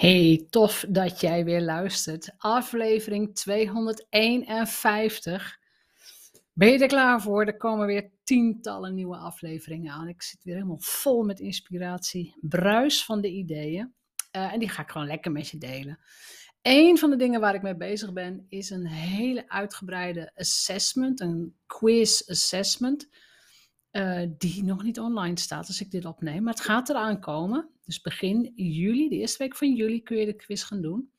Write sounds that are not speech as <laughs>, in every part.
Hey, tof dat jij weer luistert. Aflevering 251. Ben je er klaar voor? Er komen weer tientallen nieuwe afleveringen aan. Ik zit weer helemaal vol met inspiratie, bruis van de ideeën. Uh, en die ga ik gewoon lekker met je delen. Een van de dingen waar ik mee bezig ben, is een hele uitgebreide assessment, een quiz assessment. Uh, die nog niet online staat als ik dit opneem. Maar het gaat eraan komen. Dus begin juli, de eerste week van juli, kun je de quiz gaan doen.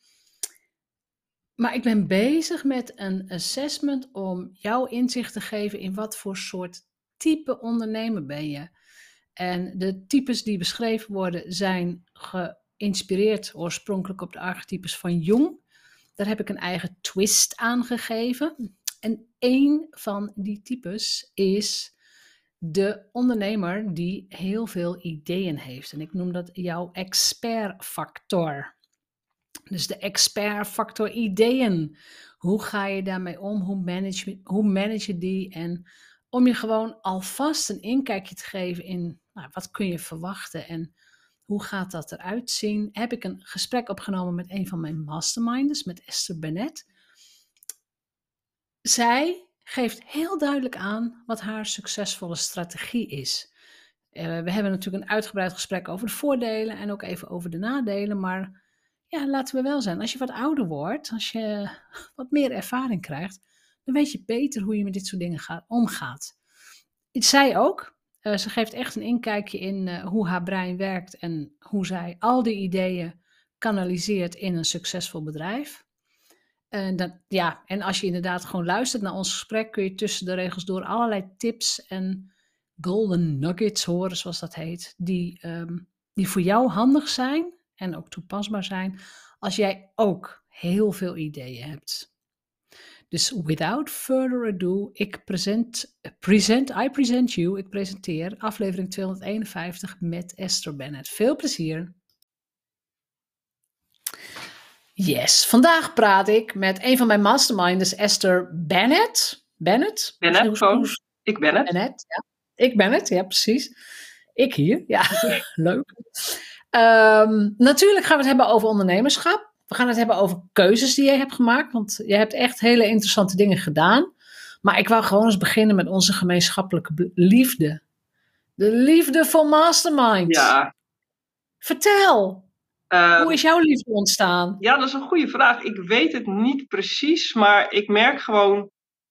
Maar ik ben bezig met een assessment om jou inzicht te geven in wat voor soort type ondernemer ben je. En de types die beschreven worden zijn geïnspireerd oorspronkelijk op de archetypes van Jung. Daar heb ik een eigen twist aan gegeven. En één van die types is de ondernemer die heel veel ideeën heeft. En ik noem dat jouw expertfactor. Dus de expertfactor ideeën. Hoe ga je daarmee om? Hoe manage, hoe manage je die? En om je gewoon alvast een inkijkje te geven in nou, wat kun je verwachten en hoe gaat dat eruit zien, heb ik een gesprek opgenomen met een van mijn masterminders, met Esther Bennett. Zij geeft heel duidelijk aan wat haar succesvolle strategie is. Uh, we hebben natuurlijk een uitgebreid gesprek over de voordelen en ook even over de nadelen. Maar ja, laten we wel zijn. Als je wat ouder wordt, als je <laughs> wat meer ervaring krijgt, dan weet je beter hoe je met dit soort dingen gaat, omgaat. Zij ook. Uh, ze geeft echt een inkijkje in uh, hoe haar brein werkt en hoe zij al die ideeën kanaliseert in een succesvol bedrijf. En, dat, ja, en als je inderdaad gewoon luistert naar ons gesprek, kun je tussen de regels door allerlei tips en golden nuggets horen, zoals dat heet, die, um, die voor jou handig zijn en ook toepasbaar zijn als jij ook heel veel ideeën hebt. Dus without further ado, ik present, present, I present you, ik presenteer aflevering 251 met Esther Bennett. Veel plezier! Yes, vandaag praat ik met een van mijn masterminders, Esther Bennett. Bennett? Bennett, gewoon. Ik ben het. Bennett, ja. Ik ben het, ja, precies. Ik hier, ja, <laughs> leuk. Um, natuurlijk gaan we het hebben over ondernemerschap. We gaan het hebben over keuzes die jij hebt gemaakt, want je hebt echt hele interessante dingen gedaan. Maar ik wou gewoon eens beginnen met onze gemeenschappelijke liefde. De liefde voor Mastermind. Ja. Vertel. Um, Hoe is jouw liefde ontstaan? Ja, dat is een goede vraag. Ik weet het niet precies, maar ik merk gewoon.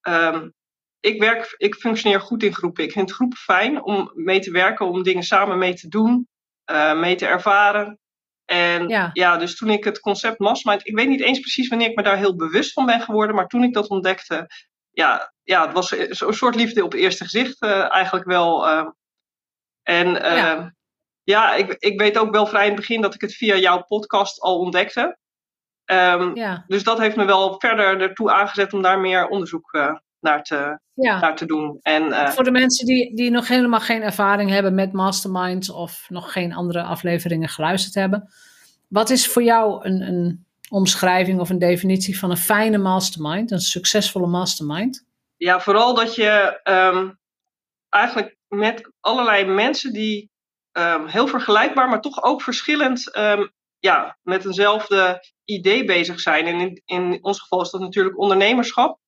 Um, ik, werk, ik functioneer goed in groepen. Ik vind groepen fijn om mee te werken, om dingen samen mee te doen, uh, mee te ervaren. En ja. ja. dus toen ik het concept Mastermind, ik weet niet eens precies wanneer ik me daar heel bewust van ben geworden, maar toen ik dat ontdekte, ja, ja het was een soort liefde op het eerste gezicht uh, eigenlijk wel. Uh, en ja. Ja, ik, ik weet ook wel vrij in het begin dat ik het via jouw podcast al ontdekte. Um, ja. Dus dat heeft me wel verder ertoe aangezet om daar meer onderzoek uh, naar, te, ja. naar te doen. En, uh, Voor de mensen die, die nog helemaal geen ervaring hebben met masterminds of nog geen andere afleveringen geluisterd hebben. Wat is voor jou een, een omschrijving of een definitie van een fijne mastermind, een succesvolle mastermind? Ja, vooral dat je um, eigenlijk met allerlei mensen die um, heel vergelijkbaar, maar toch ook verschillend um, ja, met eenzelfde idee bezig zijn. En in, in ons geval is dat natuurlijk ondernemerschap.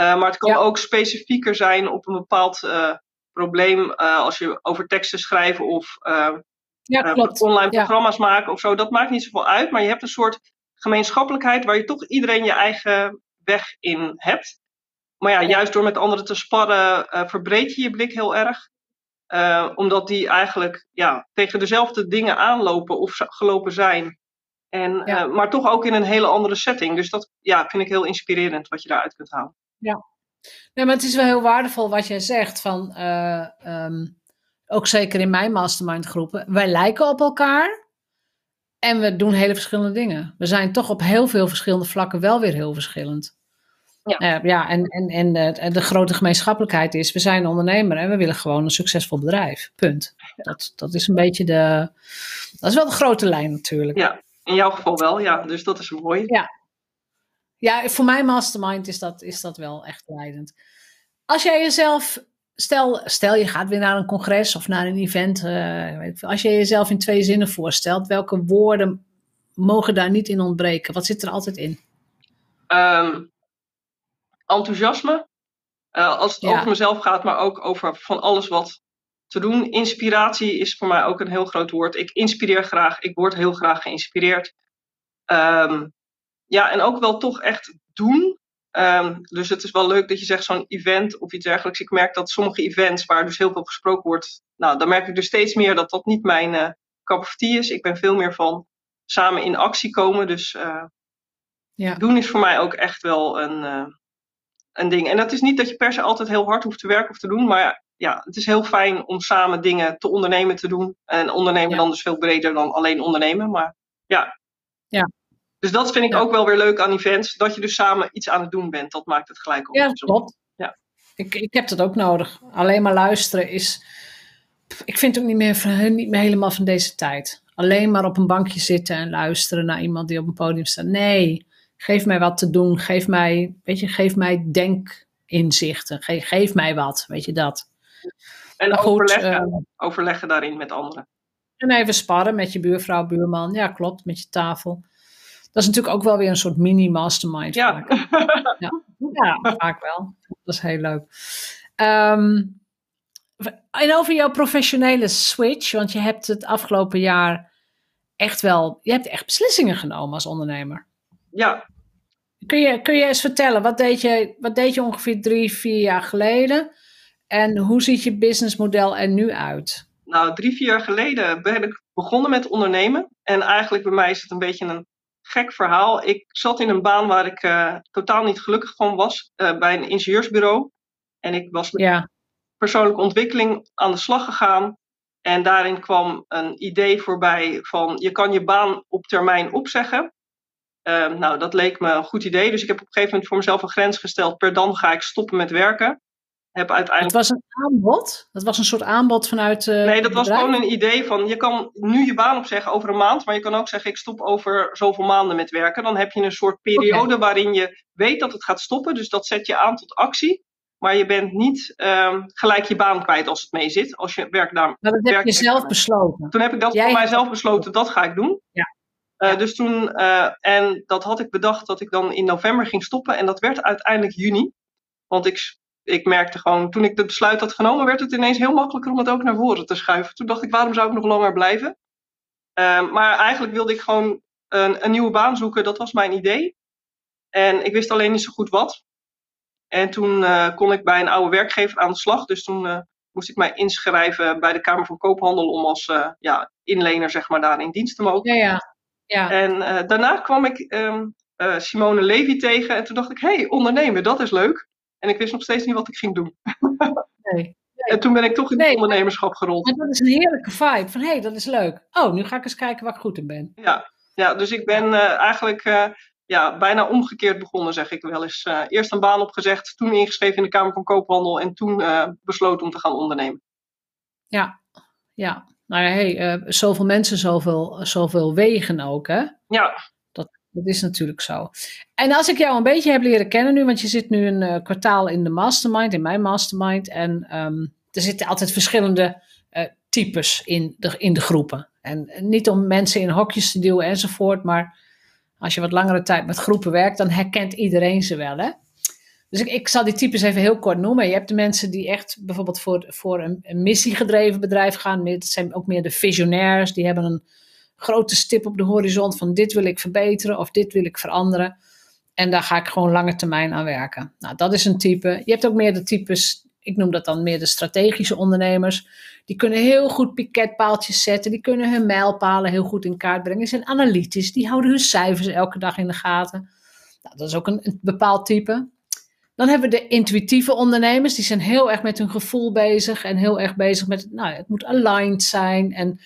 Uh, maar het kan ja. ook specifieker zijn op een bepaald uh, probleem uh, als je over teksten schrijven of ja, online programma's maken of zo. Dat maakt niet zoveel uit, maar je hebt een soort gemeenschappelijkheid waar je toch iedereen je eigen weg in hebt. Maar ja, juist door met anderen te sparren verbreed je je blik heel erg. Uh, omdat die eigenlijk ja, tegen dezelfde dingen aanlopen of gelopen zijn. En, ja. uh, maar toch ook in een hele andere setting. Dus dat ja, vind ik heel inspirerend wat je daaruit kunt halen. Ja, nee, maar het is wel heel waardevol wat jij zegt. Van, uh, um, ook zeker in mijn mastermind groepen. Wij lijken op elkaar. En we doen hele verschillende dingen. We zijn toch op heel veel verschillende vlakken wel weer heel verschillend. Ja, uh, ja en, en, en de, de, grote gemeenschappelijkheid is, we zijn ondernemer en we willen gewoon een succesvol bedrijf. Punt. Dat, dat is een beetje de, dat is wel de grote lijn natuurlijk. Ja, in jouw geval wel, ja. Dus dat is mooi. Ja, ja voor mijn mastermind is dat, is dat wel echt leidend. Als jij jezelf, stel, stel je gaat weer naar een congres of naar een event. Uh, als je jezelf in twee zinnen voorstelt, welke woorden mogen daar niet in ontbreken? Wat zit er altijd in? Ehm, enthousiasme. Uh, als het over mezelf gaat, maar ook over van alles wat te doen. Inspiratie is voor mij ook een heel groot woord. Ik inspireer graag, ik word heel graag geïnspireerd. Ehm, ja, en ook wel toch echt doen. Ehm, dus het is wel leuk dat je zegt zo'n event of iets dergelijks. Ik merk dat sommige events waar dus heel veel gesproken wordt, nou, dan merk ik dus steeds meer dat dat niet mijn uh, cup of tea is. Ik ben veel meer van samen in actie komen. Dus uh, ja. doen is voor mij ook echt wel een, uh, een ding. En dat is niet dat je per se altijd heel hard hoeft te werken of te doen, maar ja, het is heel fijn om samen dingen te ondernemen te doen. En ondernemen dan dus veel breder dan alleen ondernemen. Maar ja. ja. Dus dat vind ik ook wel weer leuk aan events. Dat je dus samen iets aan het doen bent. Dat maakt het gelijk op. Ja, klopt. Ja. Ik, ik heb dat ook nodig. Alleen maar luisteren is. Ik vind het ook niet meer, niet meer helemaal van deze tijd. Alleen maar op een bankje zitten en luisteren naar iemand die op een podium staat. Nee, geef mij wat te doen. Geef mij, weet je, geef mij denkinzichten. Geef, geef mij wat, weet je dat. En overleggen, uh, overleggen daarin met anderen. En even sparren met je buurvrouw, buurman. Ja, klopt, met je tafel. Dat is natuurlijk ook wel weer een soort mini-mastermind. Ja. ja. ja, vaak wel. Dat is heel leuk. Um, en over jouw professionele switch, want je hebt het afgelopen jaar echt wel, je hebt echt beslissingen genomen als ondernemer. Ja. Kun je, kun je eens vertellen, wat deed, je, wat deed je ongeveer drie, vier jaar geleden? En hoe ziet je businessmodel er nu uit? Nou, drie, vier jaar geleden ben ik begonnen met ondernemen. En eigenlijk bij mij is het een beetje een gek verhaal. Ik zat in een baan waar ik uh, totaal niet gelukkig van was, uh, bij een ingenieursbureau. En ik was met ja. persoonlijke ontwikkeling aan de slag gegaan. En daarin kwam een idee voorbij van je kan je baan op termijn opzeggen. Uh, nou, dat leek me een goed idee. Dus ik heb op een gegeven moment voor mezelf een grens gesteld. Per dan ga ik stoppen met werken heb uiteindelijk... Het was een aanbod? Dat was een soort aanbod vanuit. Uh, nee, dat was gewoon een idee van je kan nu je baan opzeggen over een maand, maar je kan ook zeggen ik stop over zoveel maanden met werken. Dan heb je een soort periode waarin je weet dat het gaat stoppen, dus dat zet je aan tot actie. Maar je bent niet um, gelijk je baan kwijt als het mee zit. Als je werk daar. Maar dat heb je zelf besloten. Toen heb ik dat Jij voor mijzelf besloten, dat ga ik doen. Ja. Uh, dus toen, uh, en dat had ik bedacht dat ik dan in november ging stoppen. En dat werd uiteindelijk juni. Want ik ik merkte gewoon, toen ik het besluit had genomen, werd het ineens heel makkelijker om het ook naar voren te schuiven. Toen dacht ik, waarom zou ik nog langer blijven? Uh, maar eigenlijk wilde ik gewoon een, een, nieuwe baan zoeken, dat was mijn idee. En ik wist alleen niet zo goed wat. En toen uh, kon ik bij een oude werkgever aan de slag. Dus toen uh, moest ik mij inschrijven bij de Kamer van Koophandel om als ja, inlener zeg maar, daar in dienst te mogen. Ja, ja. Ja. En daarna kwam ik um, Simone Levy tegen en toen dacht ik, hé, hey, ondernemen, dat is leuk. En ik wist nog steeds niet wat ik ging doen. <laughs> nee. En toen ben ik toch in het ondernemerschap gerold. En dat is een heerlijke vibe. Van hé, hey, dat is leuk. Oh, nu ga ik eens kijken waar ik goed in ben. Ja, ja dus ik ben uh, eigenlijk uh, ja, bijna omgekeerd begonnen, zeg ik wel eens. Uh, eerst een baan opgezegd, toen ingeschreven in de Kamer van Koophandel en toen besloten om te gaan ondernemen. Ja, ja. Nou ja, hey, zoveel mensen, zoveel, zoveel wegen ook, hè? Ja. Dat is natuurlijk zo. En als ik jou een beetje heb leren kennen nu, want je zit nu een uh, kwartaal in de mastermind, in mijn mastermind. En um, er zitten altijd verschillende uh, types in de, in de groepen. En niet om mensen in hokjes te duwen enzovoort, maar als je wat langere tijd met groepen werkt, dan herkent iedereen ze wel. Hè? Dus ik, zal die types even heel kort noemen. Je hebt de mensen die echt bijvoorbeeld voor, voor een, missiegedreven bedrijf gaan. Het zijn ook meer de visionairs, die hebben een grote stip op de horizon van dit wil ik verbeteren of dit wil ik veranderen. En daar ga ik gewoon lange termijn aan werken. Nou, dat is een type. Je hebt ook meer de types, ik noem dat dan meer de strategische ondernemers. Die kunnen heel goed piketpaaltjes zetten. Die kunnen hun mijlpalen heel goed in kaart brengen. Die zijn analytisch. Die houden hun cijfers elke dag in de gaten. Nou, dat is ook een, een bepaald type. Dan hebben we de intuïtieve ondernemers. Die zijn heel erg met hun gevoel bezig. En heel erg bezig met, nou, het moet aligned zijn. En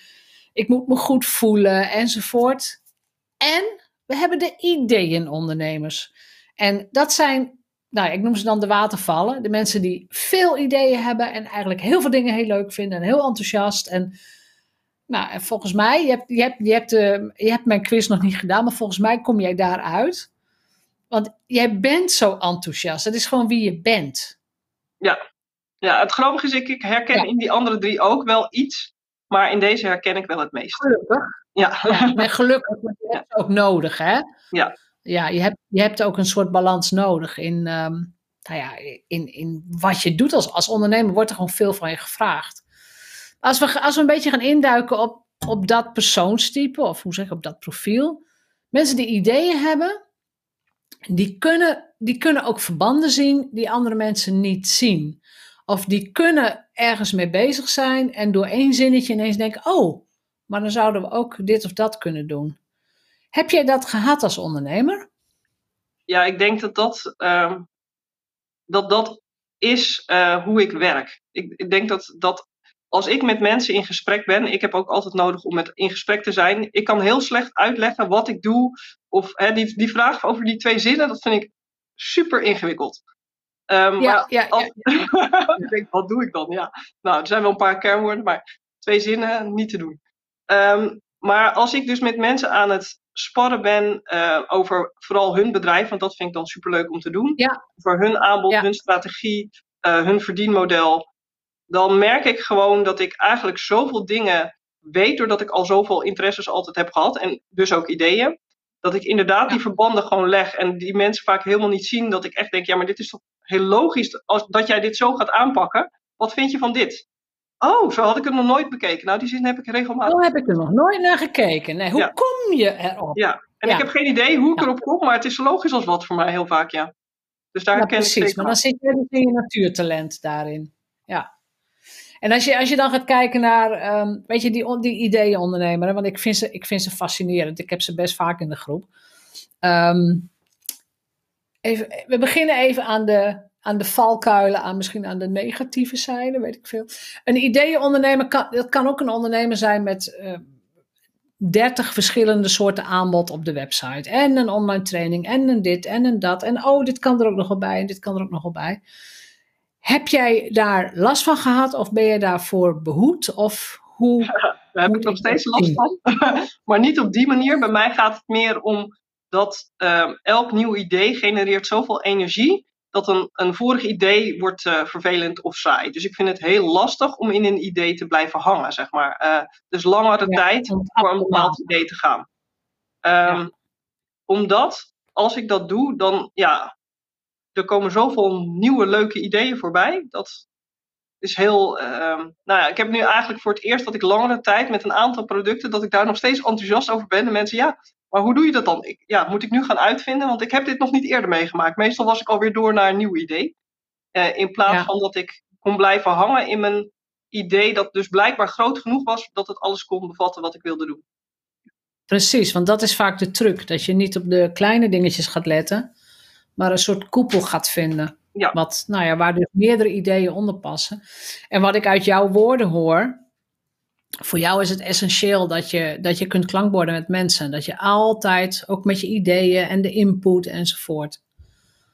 ik moet me goed voelen enzovoort. En we hebben de ideeënondernemers. En dat zijn, nou, ik noem ze dan de watervallen. De mensen die veel ideeën hebben en eigenlijk heel veel dingen heel leuk vinden en heel enthousiast. En nou, volgens mij, je hebt, je, hebt, je, hebt, uh, je hebt mijn quiz nog niet gedaan, maar volgens mij kom jij daaruit. Want jij bent zo enthousiast. Dat is gewoon wie je bent. Ja, ja het grappige is, ik, ik herken ja. in die andere drie ook wel iets maar in deze herken ik wel het meest. Gelukkig. Ja. ja maar gelukkig, want je hebt het ook nodig, hè? Ja. Ja, je hebt, je hebt ook een soort balans nodig in, um, nou ja, in, in wat je doet als, als ondernemer. Wordt er gewoon veel van je gevraagd. Als we, als we een beetje gaan induiken op, op dat persoonstype, of hoe zeg ik, op dat profiel. Mensen die ideeën hebben, die kunnen, die kunnen ook verbanden zien die andere mensen niet zien. Of die kunnen ergens mee bezig zijn en door één zinnetje ineens denken: oh, maar dan zouden we ook dit of dat kunnen doen. Heb jij dat gehad als ondernemer? Ja, ik denk dat dat, uh, dat, dat is uh, hoe ik werk. Ik, ik denk dat, dat als ik met mensen in gesprek ben, ik heb ook altijd nodig om met in gesprek te zijn. Ik kan heel slecht uitleggen wat ik doe. Of hè, die, die vraag over die twee zinnen, dat vind ik super ingewikkeld. Um, ja, maar ja, als, ja. <laughs> ik denk, wat doe ik dan? Ja, nou, er zijn wel een paar kernwoorden, maar twee zinnen niet te doen. Um, maar als ik dus met mensen aan het sparren ben uh, over vooral hun bedrijf, want dat vind ik dan superleuk om te doen. Ja. Over hun aanbod, hun strategie, uh, hun verdienmodel dan merk ik gewoon dat ik eigenlijk zoveel dingen weet, doordat ik al zoveel interesses altijd heb gehad en dus ook ideeën, dat ik inderdaad die verbanden gewoon leg en die mensen vaak helemaal niet zien, dat ik echt denk, ja, maar dit is toch heel logisch als, dat jij dit zo gaat aanpakken. Wat vind je van dit? Oh, zo had ik het nog nooit bekeken. Nou, die zin heb ik regelmatig. Zo heb ik er nog nooit naar gekeken. Nee, hoe kom je erop? Ja, en ik heb geen idee hoe ik erop kom, maar het is logisch als wat voor mij heel vaak, ja. Dus daar ken precies, ik zeker maar dan zit je dus in je natuurtalent daarin. Ja. En als je, als je dan gaat kijken naar, um, weet je, die, die ideeënondernemer, want ik vind, ze, ik vind ze fascinerend. Ik heb ze best vaak in de groep. Um, even, we beginnen even aan de, aan de valkuilen, aan misschien aan de negatieve zijde, weet ik veel. Een ideeënondernemer, kan, dat kan ook een ondernemer zijn met uh, 30 verschillende soorten aanbod op de website. En een online training, en een dit, en een dat. En oh, dit kan er ook nog wel bij, en dit kan er ook nog wel bij. Heb jij daar last van gehad of ben je daarvoor behoed? Of hoe, <laughs> daar heb ik nog steeds last van. <laughs> maar niet op die manier. Bij mij gaat het meer om dat uh, elk nieuw idee genereert zoveel energie dat een, een vorig idee wordt uh, vervelend of saai. Dus ik vind het heel lastig om in een idee te blijven hangen, zeg maar. Uh, dus langere ja, tijd voor een bepaald idee te gaan. Um, ja. Omdat, als ik dat doe, dan ja, er komen zoveel nieuwe leuke ideeën voorbij. Dat is heel. Uh, nou ja, ik heb nu eigenlijk voor het eerst dat ik langere tijd met een aantal producten, dat ik daar nog steeds enthousiast over ben. En mensen, ja, maar hoe doe je dat dan? Ik, ja, moet ik nu gaan uitvinden? Want ik heb dit nog niet eerder meegemaakt. Meestal was ik alweer door naar een nieuw idee. Uh, in plaats ja. van dat ik kon blijven hangen in mijn idee, dat dus blijkbaar groot genoeg was dat het alles kon bevatten wat ik wilde doen. Precies, want dat is vaak de truc. Dat je niet op de kleine dingetjes gaat letten, maar een soort koepel gaat vinden. Ja. Wat, nou ja, waar dus meerdere ideeën onder passen. En wat ik uit jouw woorden hoor, voor jou is het essentieel dat je, dat je kunt klankborden met mensen. Dat je altijd, ook met je ideeën en de input enzovoort.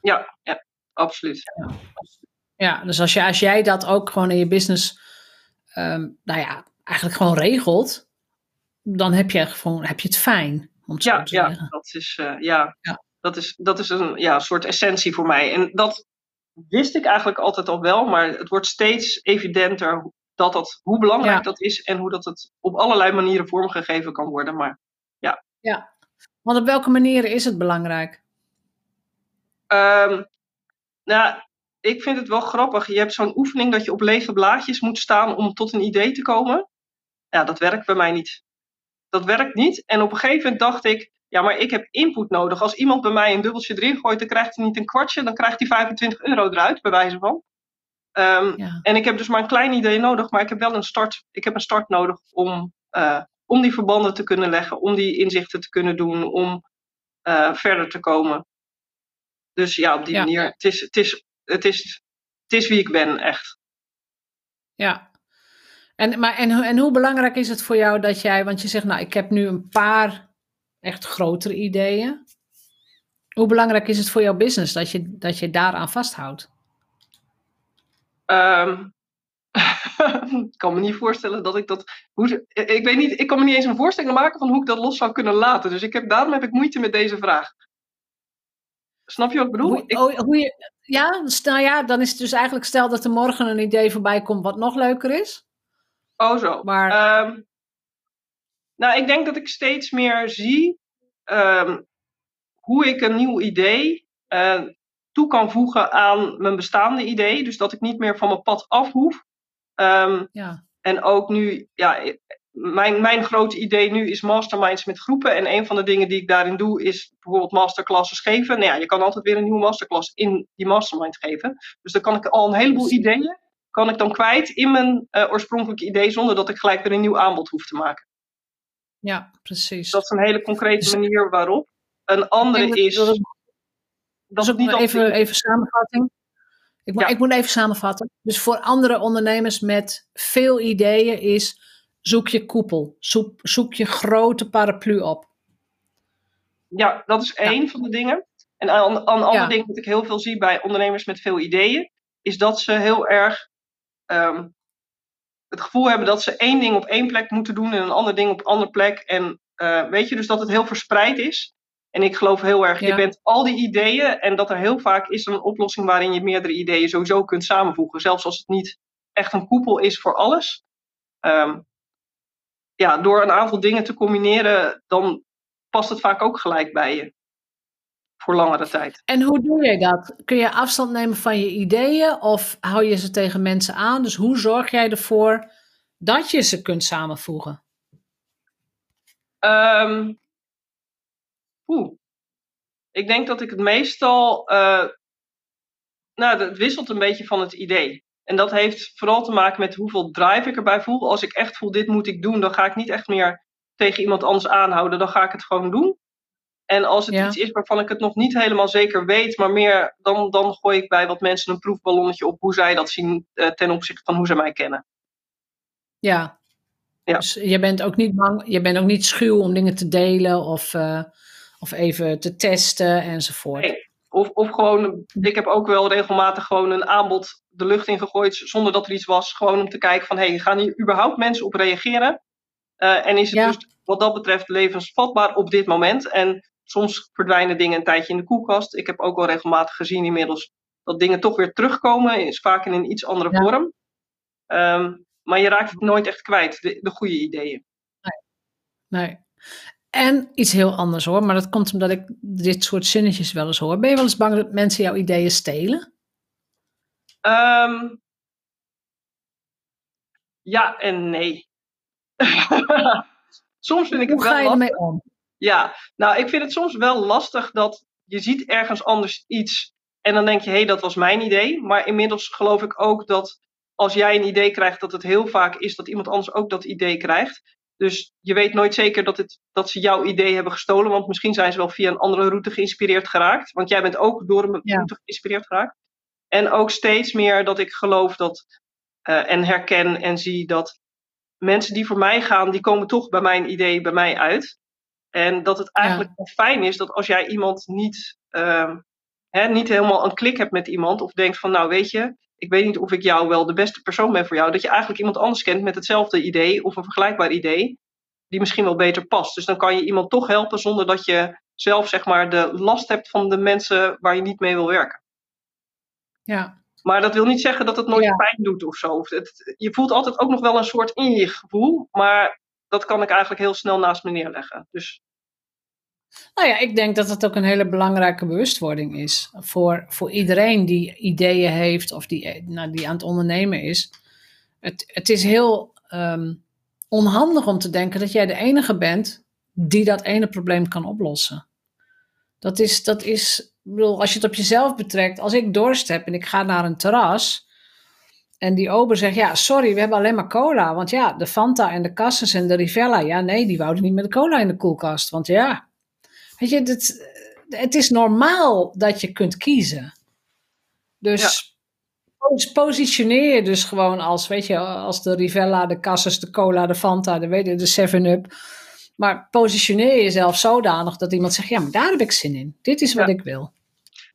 Ja, ja absoluut. Ja. ja, dus als, je, als jij dat ook gewoon in je business, um, nou ja, eigenlijk gewoon regelt, dan heb je, gewoon, heb je het fijn. Om het ja, zo te ja, zeggen. dat is, uh, ja, ja, dat is, dat is een ja, soort essentie voor mij. En dat wist ik eigenlijk altijd al wel, maar het wordt steeds evidenter dat dat, hoe belangrijk ja. dat is en hoe dat het op allerlei manieren vormgegeven kan worden. Maar ja. Ja, want op welke manieren is het belangrijk? Um, nou, ik vind het wel grappig. Je hebt zo'n oefening dat je op lege blaadjes moet staan om tot een idee te komen. Ja, dat werkt bij mij niet. Dat werkt niet. En op een gegeven moment dacht ik, ja, maar ik heb input nodig. Als iemand bij mij een dubbeltje erin gooit, dan krijgt hij niet een kwartje, dan krijgt hij 25 euro eruit, bij wijze van. Um, ja. En ik heb dus maar een klein idee nodig, maar ik heb wel een start. Ik heb een start nodig om, uh, om die verbanden te kunnen leggen, om die inzichten te kunnen doen, om uh, verder te komen. Dus ja, op die ja. manier. Het is, het, is, het, is, het is wie ik ben, echt. Ja. En, maar, en, en hoe belangrijk is het voor jou dat jij, want je zegt, nou, ik heb nu een paar echt grotere ideeën. Hoe belangrijk is het voor jouw business dat je, dat je daaraan vasthoudt? Um, <laughs> ik kan me niet voorstellen dat ik dat. Hoe, ik, weet niet, ik kan me niet eens een voorstelling maken van hoe ik dat los zou kunnen laten. Dus ik heb, daarom heb ik moeite met deze vraag. Snap je wat ik bedoel? Hoe, ik, oh, hoe je, ja, nou ja, dan is het dus eigenlijk stel dat er morgen een idee voorbij komt wat nog leuker is. Oh, zo. Maar, um, Nou, ik denk dat ik steeds meer zie ehm, hoe ik een nieuw idee uh, toe kan voegen aan mijn bestaande idee. Dus dat ik niet meer van mijn pad af hoef. Um, ja. En ook nu, ja, mijn, mijn grote idee nu is masterminds met groepen. En een van de dingen die ik daarin doe, is bijvoorbeeld masterclasses geven. Nou ja, je kan altijd weer een nieuwe masterclass in die mastermind geven. Dus dan kan ik al een heleboel ideeën kan ik dan kwijt in mijn uh, oorspronkelijke idee, zonder dat ik gelijk weer een nieuw aanbod hoef te maken. Ja, precies. Dat is een hele concrete dus- manier waarop. Een andere is. Dat, dat is ook niet even, even samenvatting. Ik moet, ik moet even samenvatten. Dus voor andere ondernemers met veel ideeën is zoek je koepel. Zoek, zoek je grote paraplu op. Ja, dat is één van de dingen. En een, een ander ding dat ik heel veel zie bij ondernemers met veel ideeën, is dat ze heel erg Ehm, het gevoel hebben dat ze één ding op één plek moeten doen en een ander ding op een andere plek. En uh, weet je, dus dat het heel verspreid is. En ik geloof heel erg, je bent al die ideeën en dat er heel vaak is een oplossing waarin je meerdere ideeën sowieso kunt samenvoegen. Zelfs als het niet echt een koepel is voor alles. Um, ja, door een aantal dingen te combineren, dan past het vaak ook gelijk bij je voor langere tijd. En hoe doe je dat? Kun je afstand nemen van je ideeën of hou je ze tegen mensen aan? Dus hoe zorg jij ervoor dat je ze kunt samenvoegen? Um, oeh. Ik denk dat ik het meestal. Uh, nou, het wisselt een beetje van het idee. En dat heeft vooral te maken met hoeveel drive ik erbij voel. Als ik echt voel, dit moet ik doen, dan ga ik niet echt meer tegen iemand anders aanhouden. Dan ga ik het gewoon doen. En als het iets is waarvan ik het nog niet helemaal zeker weet, maar meer dan, dan gooi ik bij wat mensen een proefballonnetje op hoe zij dat zien uh, ten opzichte van hoe ze mij kennen. Ja. ja. Dus je bent ook niet bang, je bent ook niet schuw om dingen te delen of, uh, of even te testen enzovoort. Nee. Of, of gewoon, ik heb ook wel regelmatig gewoon een aanbod de lucht in gegooid zonder dat er iets was. Gewoon om te kijken van, hé, hey, gaan hier überhaupt mensen op reageren? Uh, en is het dus wat dat betreft levensvatbaar op dit moment? En soms verdwijnen dingen een tijdje in de koelkast. Ik heb ook wel regelmatig gezien inmiddels dat dingen toch weer terugkomen, is vaak in een iets andere vorm. Um, maar je raakt het nooit echt kwijt, de, de goede ideeën. Nee. nee. En iets heel anders hoor, maar dat komt omdat ik dit soort zinnetjes wel eens hoor. Ben je wel eens bang dat mensen jouw ideeën stelen? Um, ja en nee. <laughs> Soms vind ik Hoe het wel ga je ermee om? Ja, nou, ik vind het soms wel lastig dat je ziet ergens anders iets en dan denk je, hé, hey, dat was mijn idee. Maar inmiddels geloof ik ook dat als jij een idee krijgt, dat het heel vaak is dat iemand anders ook dat idee krijgt. Dus je weet nooit zeker dat, het, dat ze jouw idee hebben gestolen, want misschien zijn ze wel via een andere route geïnspireerd geraakt. Want jij bent ook door een route geïnspireerd geraakt. En ook steeds meer dat ik geloof dat uh, en herken en zie dat mensen die voor mij gaan, die komen toch bij mijn idee, bij mij uit. En dat het eigenlijk ja. fijn is dat als jij iemand niet, uh, hè, niet helemaal een klik hebt met iemand, of denkt van nou weet je, ik weet niet of ik jou wel de beste persoon ben voor jou, dat je eigenlijk iemand anders kent met hetzelfde idee of een vergelijkbaar idee, die misschien wel beter past. Dus dan kan je iemand toch helpen zonder dat je zelf zeg maar de last hebt van de mensen waar je niet mee wil werken. Ja. Maar dat wil niet zeggen dat het nooit ja. pijn doet of zo. Het, je voelt altijd ook nog wel een soort in je gevoel, maar dat kan ik eigenlijk heel snel naast me neerleggen. Dus... Nou ja, ik denk dat het ook een hele belangrijke bewustwording is. Voor, voor iedereen die ideeën heeft of die, nou, die aan het ondernemen is. Het, het is heel um, onhandig om te denken dat jij de enige bent die dat ene probleem kan oplossen. Dat is, dat is bedoel, als je het op jezelf betrekt, als ik dorst heb en ik ga naar een terras, en die ober zegt, ja, sorry, we hebben alleen maar cola. Want ja, de Fanta en de Cassis en de Rivella, ja, nee, die wouden niet met de cola in de koelkast. Want ja, weet je, het, het is normaal dat je kunt kiezen. Dus ja. positioneer je dus gewoon als, weet je, als de Rivella, de Cassis, de cola, de Fanta, de, weet je, de 7-Up. Maar positioneer jezelf zodanig dat iemand zegt, ja, maar daar heb ik zin in. Dit is wat ja. ik wil.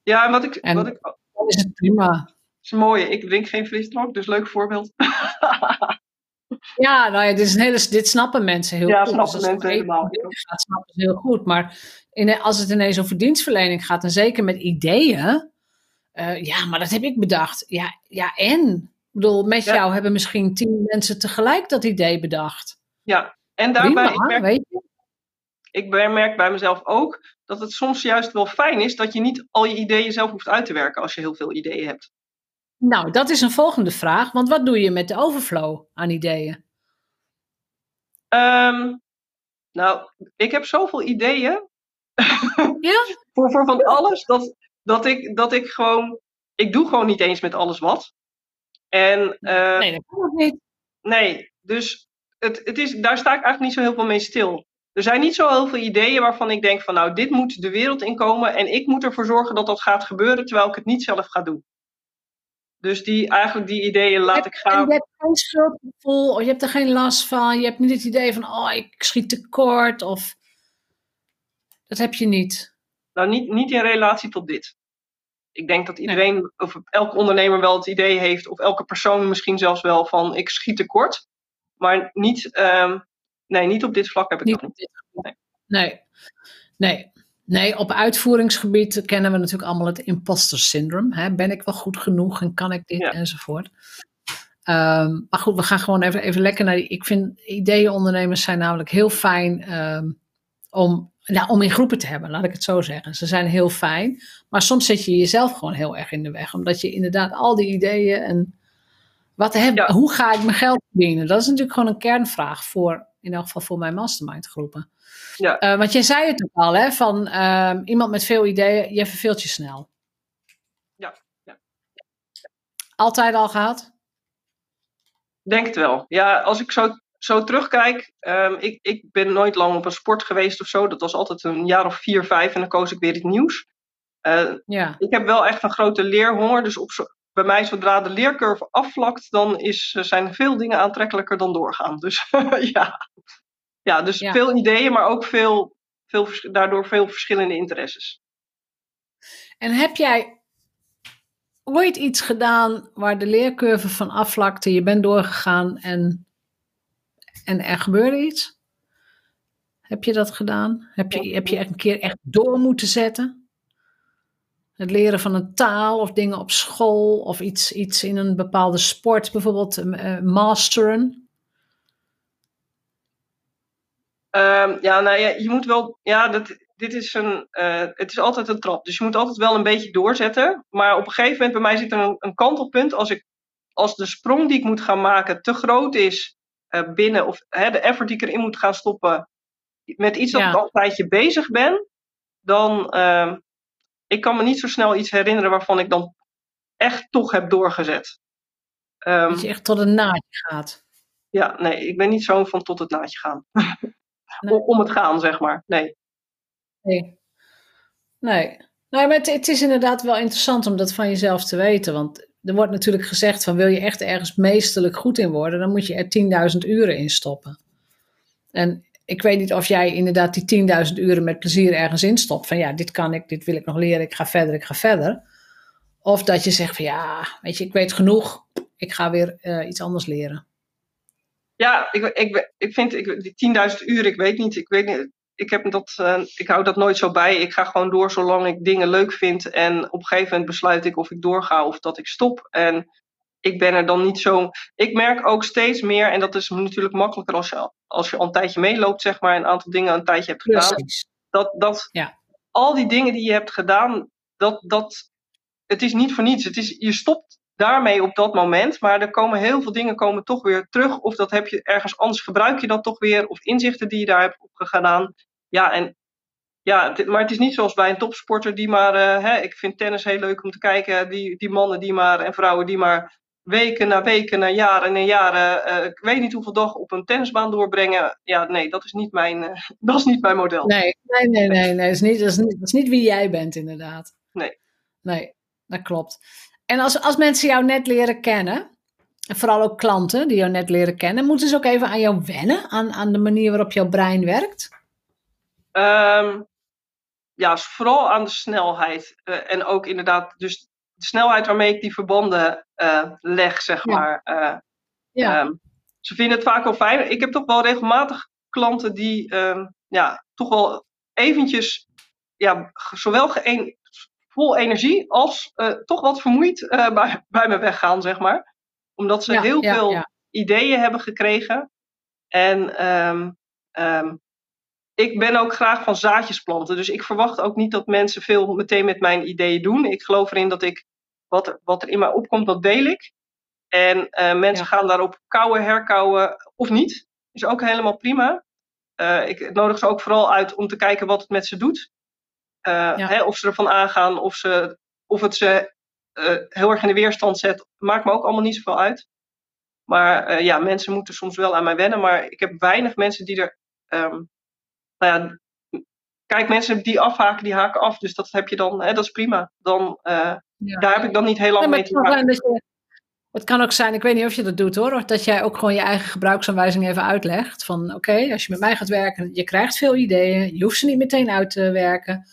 Ja, en wat ik... En wat ik dan is het prima is mooi. Ik drink geen frisdrank, dus leuk voorbeeld. <laughs> ja, nou ja, dit, is een hele, dit snappen mensen heel ja, goed. snappen dus mensen helemaal. Gaat, snappen ze heel goed. Maar in, als het ineens over dienstverlening gaat, en zeker met ideeën. Uh, ja, maar dat heb ik bedacht. Ja, ja en? Ik bedoel, met ja. jou hebben misschien tien mensen tegelijk dat idee bedacht. Ja. en daarbij, Prima, ik merk, weet je? ik merk bij mezelf ook dat het soms juist wel fijn is dat je niet al je ideeën zelf hoeft uit te werken als je heel veel ideeën hebt. Nou, dat is een volgende vraag. Want wat doe je met de overflow aan ideeën? Ehm, nou, ik heb zoveel ideeën Ja? <laughs> voor, voor van alles dat, dat, ik, dat ik gewoon. Ik doe gewoon niet eens met alles wat. En eh, Nee, dat kan ook niet. nee, dus het, het is, daar sta ik eigenlijk niet zo heel veel mee stil. Er zijn niet zo heel veel ideeën waarvan ik denk van nou, dit moet de wereld inkomen en ik moet ervoor zorgen dat dat gaat gebeuren terwijl ik het niet zelf ga doen. Dus die, eigenlijk die ideeën laat ik En gaan. je hebt geen schuldgevoel, of je hebt er geen last van. Je hebt niet het idee van, oh, ik schiet tekort. Of... Dat heb je niet. Nou, niet, niet in relatie tot dit. Ik denk dat iedereen, of elke ondernemer wel het idee heeft, of elke persoon misschien zelfs wel van ik schiet tekort. Maar niet, ehm, nee, niet op dit vlak heb ik Niet dat niet. gebied. Nee. Nee. Nee, op uitvoeringsgebied kennen we natuurlijk allemaal het imposter syndrome. Hè? Ben ik wel goed genoeg en kan ik dit Ja. enzovoort. Ehm, maar goed, we gaan gewoon even, even lekker naar die. Ik vind ideeënondernemers zijn namelijk heel fijn ehm, om, nou, om in groepen te hebben, laat ik het zo zeggen. Ze zijn heel fijn, maar soms zet je jezelf gewoon heel erg in de weg. Omdat je inderdaad al die ideeën en wat heb, Ja. hoe ga ik mijn geld verdienen? Dat is natuurlijk gewoon een kernvraag voor, in elk geval voor mijn mastermind groepen. Ja. Eh, want jij zei het ook al, hè, van ehm, iemand met veel ideeën, je verveelt je snel. Ja, ja. Altijd al gehad? Denk het wel. Ja, als ik zo, zo terugkijk, ehm, ik, ik ben nooit lang op een sport geweest of zo. Dat was altijd een jaar of vier, vijf en dan koos ik weer iets nieuws. Eh, Ja. ik heb wel echt een grote leerhonger. Dus op zo, bij mij, zodra de leercurve afvlakt, dan is, eh, zijn veel dingen aantrekkelijker dan doorgaan. Dus <laughs> ja. ja, dus Ja. veel ideeën, maar ook veel, veel, daardoor veel verschillende interesses. En heb jij ooit iets gedaan waar de leercurve van afvlakte, je bent doorgegaan en, en er gebeurde iets? Heb je dat gedaan? Heb je, heb je een keer echt door moeten zetten? Het leren van een taal of dingen op school of iets, iets in een bepaalde sport, bijvoorbeeld eh, masteren. Ehm, ja, nou ja, je moet wel. Ja, dat, dit is een. eh, het is altijd een trap. Dus je moet altijd wel een beetje doorzetten. Maar op een gegeven moment, bij mij zit er een, een kantelpunt. Als, ik, als de sprong die ik moet gaan maken te groot is binnen. Of hè, de effort die ik erin moet gaan stoppen. Met iets dat Ja. ik al een tijdje bezig ben. Dan. ehm, ik kan me niet zo snel iets herinneren waarvan ik dan echt toch heb doorgezet. Ehm, Dat je echt tot een naadje gaat. ja, nee, ik ben niet zo van tot het naadje gaan. <laughs> Nee. Om- het gaan, zeg maar. Nee. Nee. Nee. Nee, maar het, het is inderdaad wel interessant om dat van jezelf te weten. Want er wordt natuurlijk gezegd van wil je echt ergens meesterlijk goed in worden, dan moet je er 10.000 uren in stoppen. En ik weet niet of jij inderdaad die 10.000 uren met plezier ergens instopt. Van ja, dit kan ik, dit wil ik nog leren, ik ga verder, ik ga verder. Of dat je zegt van ja, weet je, ik weet genoeg, ik ga weer eh, iets anders leren. Ja, ik, ik, ik vind ik, die 10.000 uur, ik weet niet. Ik, weet niet ik, heb dat, eh, ik hou dat nooit zo bij. Ik ga gewoon door zolang ik dingen leuk vind. En op een gegeven moment besluit ik of ik doorga of dat ik stop. En ik ben er dan niet zo. Ik merk ook steeds meer, en dat is natuurlijk makkelijker als je, als je al een tijdje meeloopt, zeg maar, een aantal dingen een tijdje hebt gedaan. Precies. Dat, dat Ja. al die dingen die je hebt gedaan, dat, dat, het is niet voor niets. Het is, je stopt daarmee op dat moment, maar er komen heel veel dingen komen toch weer terug. Of dat heb je ergens anders, gebruik je dat toch weer, of inzichten die je daar hebt opgedaan. Ja, en ja, maar het is niet zoals bij een topsporter die maar, eh, hè, ik vind tennis heel leuk om te kijken, die, die mannen die maar, en vrouwen die maar weken na weken, na jaren en jaren, eh, ik weet niet hoeveel dag op een tennisbaan doorbrengen. Ja, nee, dat is niet mijn, eh, <laughs> dat is niet mijn model. Nee, nee, nee, nee, nee. Dat, is niet, dat, is niet, dat is niet wie jij bent, inderdaad. Nee. Nee, dat klopt. En als, als mensen jou net leren kennen, en vooral ook klanten die jou net leren kennen, moeten ze ook even aan jou wennen, aan, aan de manier waarop jouw brein werkt? Ehm, ja, vooral aan de snelheid. eh, en ook inderdaad, dus de snelheid waarmee ik die verbanden eh, leg, zeg Ja. maar. Eh, Ja, ehm, ze vinden het vaak wel fijn. Ik heb toch wel regelmatig klanten die ehm, ja, toch wel eventjes, ja, zowel geen, vol energie als eh, toch wat vermoeid <laughs> bij, bij me weggaan, zeg maar. Omdat ze ja, heel ja, veel ideeën hebben gekregen. En ehm, ik ben ook graag van zaadjes planten. Dus ik verwacht ook niet dat mensen veel meteen met mijn ideeën doen. Ik geloof erin dat ik wat er, wat er in mij opkomt, dat deel ik. En uh, mensen gaan daarop kouwen, herkouwen of niet. Is ook helemaal prima. Uh, ik nodig ze ook vooral uit om te kijken wat het met ze doet. Uh, ja. hè, of ze ervan aangaan, of, ze, of het ze heel erg in de weerstand zet, maakt me ook allemaal niet zoveel uit. Maar ja, mensen moeten soms wel aan mij wennen. Maar ik heb weinig mensen die er um, nou ja, kijk, mensen die afhaken, die haken af. Dus dat heb je dan, hè, dat is prima. Dan, uh, ja. Daar heb ik dan niet heel lang mee te maken. Het kan ook zijn, ik weet niet of je dat doet hoor, dat jij ook gewoon je eigen gebruiksaanwijzing even uitlegt. Van oké, als je met mij gaat werken, je krijgt veel ideeën, je hoeft ze niet meteen uit te werken.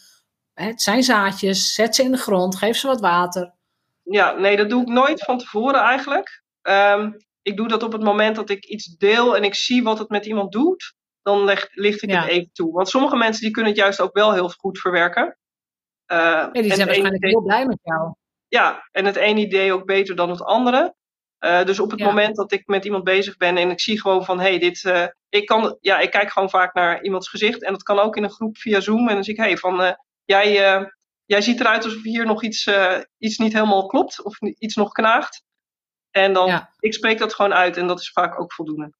Het zijn zaadjes, zet ze in de grond, geef ze wat water. Ja, nee, dat doe ik nooit van tevoren eigenlijk. Um, ik doe dat op het moment dat ik iets deel en ik zie wat het met iemand doet dan leg, licht ik het even toe. Want sommige mensen die kunnen het juist ook wel heel goed verwerken. Uh, ja, die zijn waarschijnlijk idee, heel blij met jou. Ja, en het ene idee ook beter dan het andere. Uh, dus op het moment dat ik met iemand bezig ben en ik zie gewoon van, hé, hey, dit, uh, ik kan, ja, ik kijk gewoon vaak naar iemands gezicht en dat kan ook in een groep via Zoom en dan zie ik, hé, hey, van, jij, jij ziet eruit alsof hier nog iets, iets niet helemaal klopt of iets nog knaagt. En dan, ja. ik spreek dat gewoon uit en dat is vaak ook voldoende.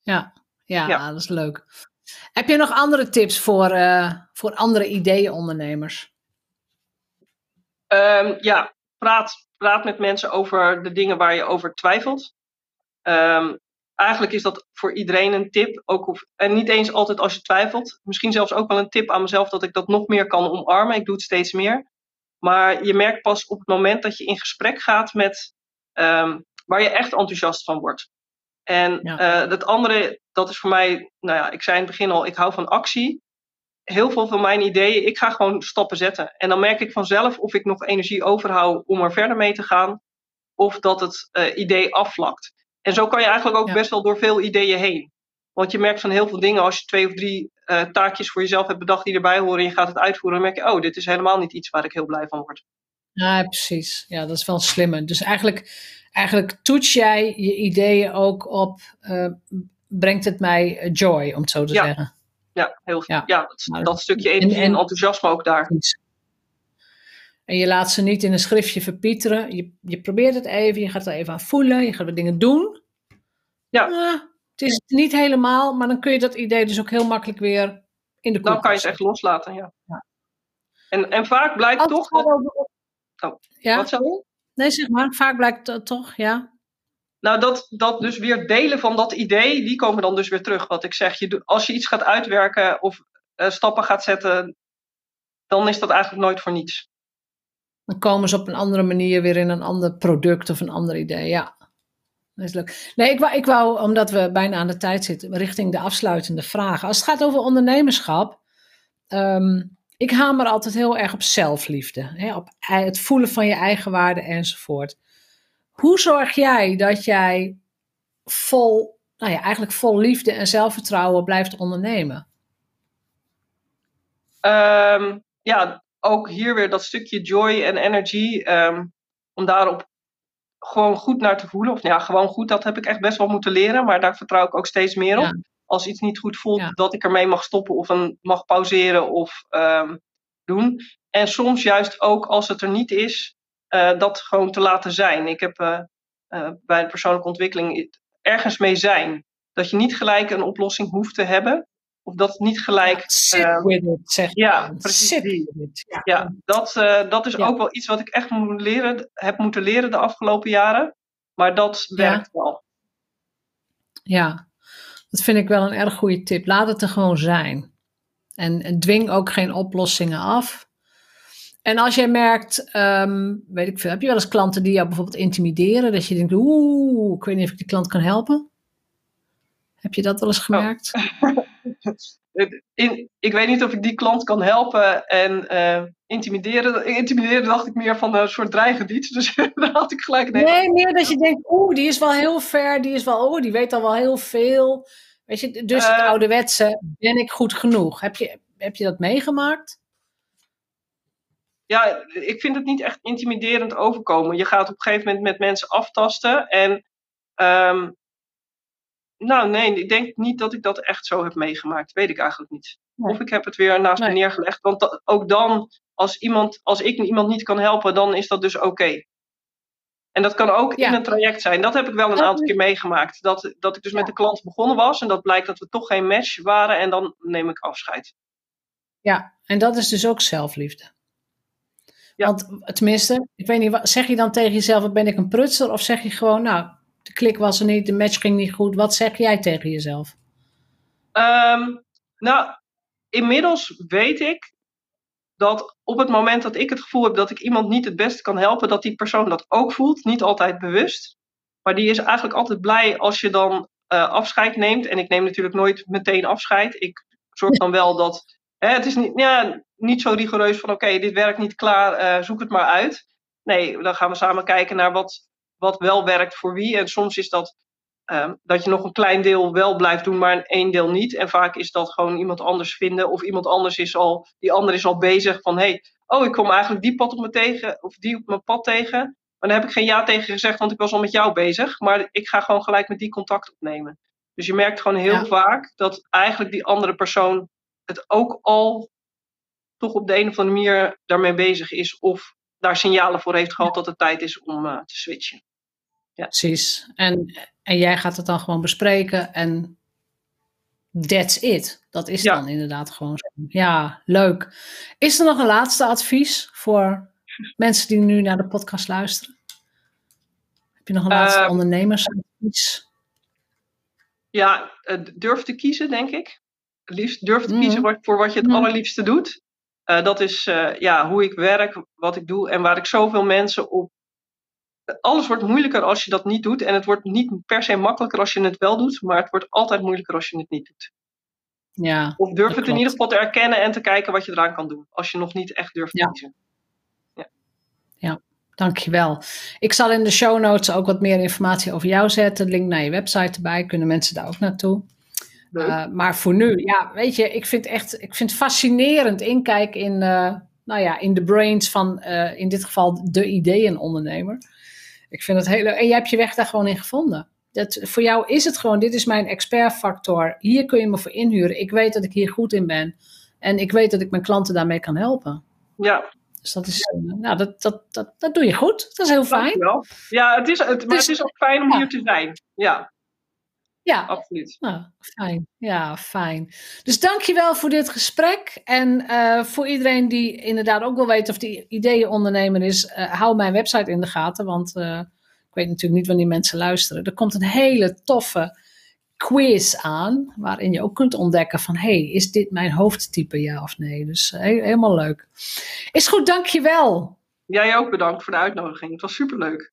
Ja, ja, dat is leuk. Heb je nog andere tips voor, uh, voor andere ideeënondernemers? Um, ja, praat, praat met mensen over de dingen waar je over twijfelt. Um, eigenlijk is dat voor iedereen een tip. Ook of, en niet eens altijd als je twijfelt. Misschien zelfs ook wel een tip aan mezelf dat ik dat nog meer kan omarmen. Ik doe het steeds meer. Maar je merkt pas op het moment dat je in gesprek gaat met um, waar je echt enthousiast van wordt. En ja. uh, het andere, dat is voor mij, nou ja, ik zei in het begin al, ik hou van actie. Heel veel van mijn ideeën, ik ga gewoon stappen zetten. En dan merk ik vanzelf of ik nog energie overhoud om er verder mee te gaan. Of dat het uh, idee afvlakt. En zo kan je eigenlijk ook ja. best wel door veel ideeën heen. Want je merkt van heel veel dingen, als je twee of drie uh, taakjes voor jezelf hebt bedacht die erbij horen en je gaat het uitvoeren, dan merk je, oh, dit is helemaal niet iets waar ik heel blij van word. Ja, precies. Ja, dat is wel slimmer. Dus eigenlijk eigenlijk toets jij je ideeën ook op, uh, brengt het mij joy, om het zo te ja. zeggen. Ja, heel ja. ja dat, nou, dat, stukje energie en, en, enthousiasme ook daar. En je laat ze niet in een schriftje verpieteren. Je, je probeert het even, je gaat er even aan voelen, je gaat wat dingen doen. Ja. Uh, het is niet helemaal, maar dan kun je dat idee dus ook heel makkelijk weer in de Dan kan je het echt loslaten, ja. ja. En, en vaak blijkt toch... Over... Oh, ja? Wat zou je? Nee, zeg maar. Vaak blijkt dat toch, ja. Nou, dat, dat dus weer delen van dat idee, die komen dan dus weer terug. Wat ik zeg, je, als je iets gaat uitwerken of uh, stappen gaat zetten, dan is dat eigenlijk nooit voor niets. Dan komen ze op een andere manier weer in een ander product of een ander idee, ja. Dat is leuk. Nee, ik wou, ik wou, omdat we bijna aan de tijd zitten, richting de afsluitende vragen. Als het gaat over ondernemerschap, um, ik hamer altijd heel erg op zelfliefde, hè, op het voelen van je eigen waarde enzovoort. Hoe zorg jij dat jij vol, nou ja, eigenlijk vol liefde en zelfvertrouwen blijft ondernemen? Um, ja, ook hier weer dat stukje joy en energy. Um, om daarop gewoon goed naar te voelen. Of ja, gewoon goed, dat heb ik echt best wel moeten leren. Maar daar vertrouw ik ook steeds meer op. Ja als iets niet goed voelt, ja. dat ik ermee mag stoppen of een, mag pauzeren of um, doen. En soms juist ook als het er niet is, uh, dat gewoon te laten zijn. Ik heb uh, uh, bij de persoonlijke ontwikkeling ergens mee zijn. Dat je niet gelijk een oplossing hoeft te hebben. Of dat het niet gelijk. Ja, sit with it, zeg Ja, precies. It. Ja. ja, dat, dat is ook wel iets wat ik echt moet leren, heb moeten leren de afgelopen jaren. Maar dat werkt wel. Ja, dat vind ik wel een erg goede tip. Laat het er gewoon zijn. En, en dwing ook geen oplossingen af. En als jij merkt, um, weet ik veel, heb je wel eens klanten die jou bijvoorbeeld intimideren? Dat je denkt, oeh, ik weet niet of ik die klant kan helpen. Heb je dat wel eens oh. gemerkt? Oh. <laughs> In, ik weet niet of ik die klant kan helpen. En uh, intimideren, intimideren dacht ik meer van een soort dreigend Dus <laughs> daar had ik gelijk een Nee, meer dat je denkt, oeh, die is wel heel ver. Die is wel, oh, die weet al wel heel veel. Weet je, dus uh, het ouderwetse, ben ik goed genoeg? Heb je, heb je dat meegemaakt? Ja, ik vind het niet echt intimiderend overkomen. Je gaat op een gegeven moment met mensen aftasten. En um, nou nee, ik denk niet dat ik dat echt zo heb meegemaakt. Weet ik eigenlijk niet. Of ik heb het weer naast me neergelegd. Want ook dan, als, iemand, als ik iemand niet kan helpen, dan is dat dus oké. En dat kan ook in een traject zijn. Dat heb ik wel een aantal keer meegemaakt. Dat, dat ik dus met de klant begonnen was en dat blijkt dat we toch geen match waren en dan neem ik afscheid. Ja, en dat is dus ook zelfliefde. Ja. Want tenminste, ik weet niet, zeg je dan tegen jezelf, ben ik een prutser? Of zeg je gewoon, nou, de klik was er niet, de match ging niet goed. Wat zeg jij tegen jezelf? Ehm, nou, inmiddels weet ik dat op het moment dat ik het gevoel heb dat ik iemand niet het beste kan helpen, dat die persoon dat ook voelt. Niet altijd bewust. Maar die is eigenlijk altijd blij als je dan uh, afscheid neemt. En ik neem natuurlijk nooit meteen afscheid. Ik zorg dan wel dat. Hè, het is niet, ja, niet zo rigoureus van: oké, dit werkt niet klaar, uh, zoek het maar uit. Nee, dan gaan we samen kijken naar wat, wat wel werkt voor wie. En soms is dat Ehm, dat je nog een klein deel wel blijft doen, maar een één deel niet. En vaak is dat gewoon iemand anders vinden. Of iemand anders is al, die ander is al bezig van hé, hey, oh ik kom eigenlijk die pad op me tegen, of die op mijn pad tegen. Maar dan heb ik geen ja tegen gezegd, want ik was al met jou bezig. Maar ik ga gewoon gelijk met die contact opnemen. Dus je merkt gewoon heel vaak dat eigenlijk die andere persoon het ook al toch op de een of andere manier daarmee bezig is. Of daar signalen voor heeft gehad dat het tijd is om uh, te switchen. Ja. Precies. En, en jij gaat het dan gewoon bespreken en that's it. Dat is dan inderdaad gewoon zo. Ja, leuk. Is er nog een laatste advies voor mensen die nu naar de podcast luisteren? Heb je nog een laatste uh, ondernemersadvies? Ja, uh, durf te kiezen, denk ik. Liefst durf te kiezen mhm. voor wat je het mhm. allerliefste doet. Uh, dat is ja, hoe ik werk, wat ik doe en waar ik zoveel mensen op alles wordt moeilijker als je dat niet doet. En het wordt niet per se makkelijker als je het wel doet, maar het wordt altijd moeilijker als je het niet doet. Ja, of durf het in ieder geval te erkennen en te kijken wat je eraan kan doen. Als je nog niet echt durft te kiezen. Ja. ja, dankjewel. Ik zal in de show notes ook wat meer informatie over jou zetten. Link naar je website erbij. Kunnen mensen daar ook naartoe. Uh, maar voor nu, ja, weet je, ik vind echt, ik vind fascinerend inkijken in, uh, nou ja, in de brains van, uh, in dit geval, de ideeënondernemer. Ik vind het heel leuk. En jij hebt je weg daar gewoon in gevonden. Dat, voor jou is het gewoon, dit is mijn expertfactor. Hier kun je me voor inhuren. Ik weet dat ik hier goed in ben. En ik weet dat ik mijn klanten daarmee kan helpen. Ja. Dus dat is, nou, dat, dat, dat, dat doe je goed. Dat is heel fijn. Ja, het is, het, maar dus, het is ook fijn om hier te zijn. Ja. Ja, absoluut. Nou, fijn. Ja, fijn. Dus dankjewel voor dit gesprek. En uh, voor iedereen die inderdaad ook wil weten of die ideeënondernemer is, uh, hou mijn website in de gaten. Want uh, ik weet natuurlijk niet wanneer mensen luisteren. Er komt een hele toffe quiz aan, waarin je ook kunt ontdekken van, hey, is dit mijn hoofdtype, ja of nee? Dus he helemaal leuk. Is goed, dankjewel. Jij ook bedankt voor de uitnodiging. Het was superleuk.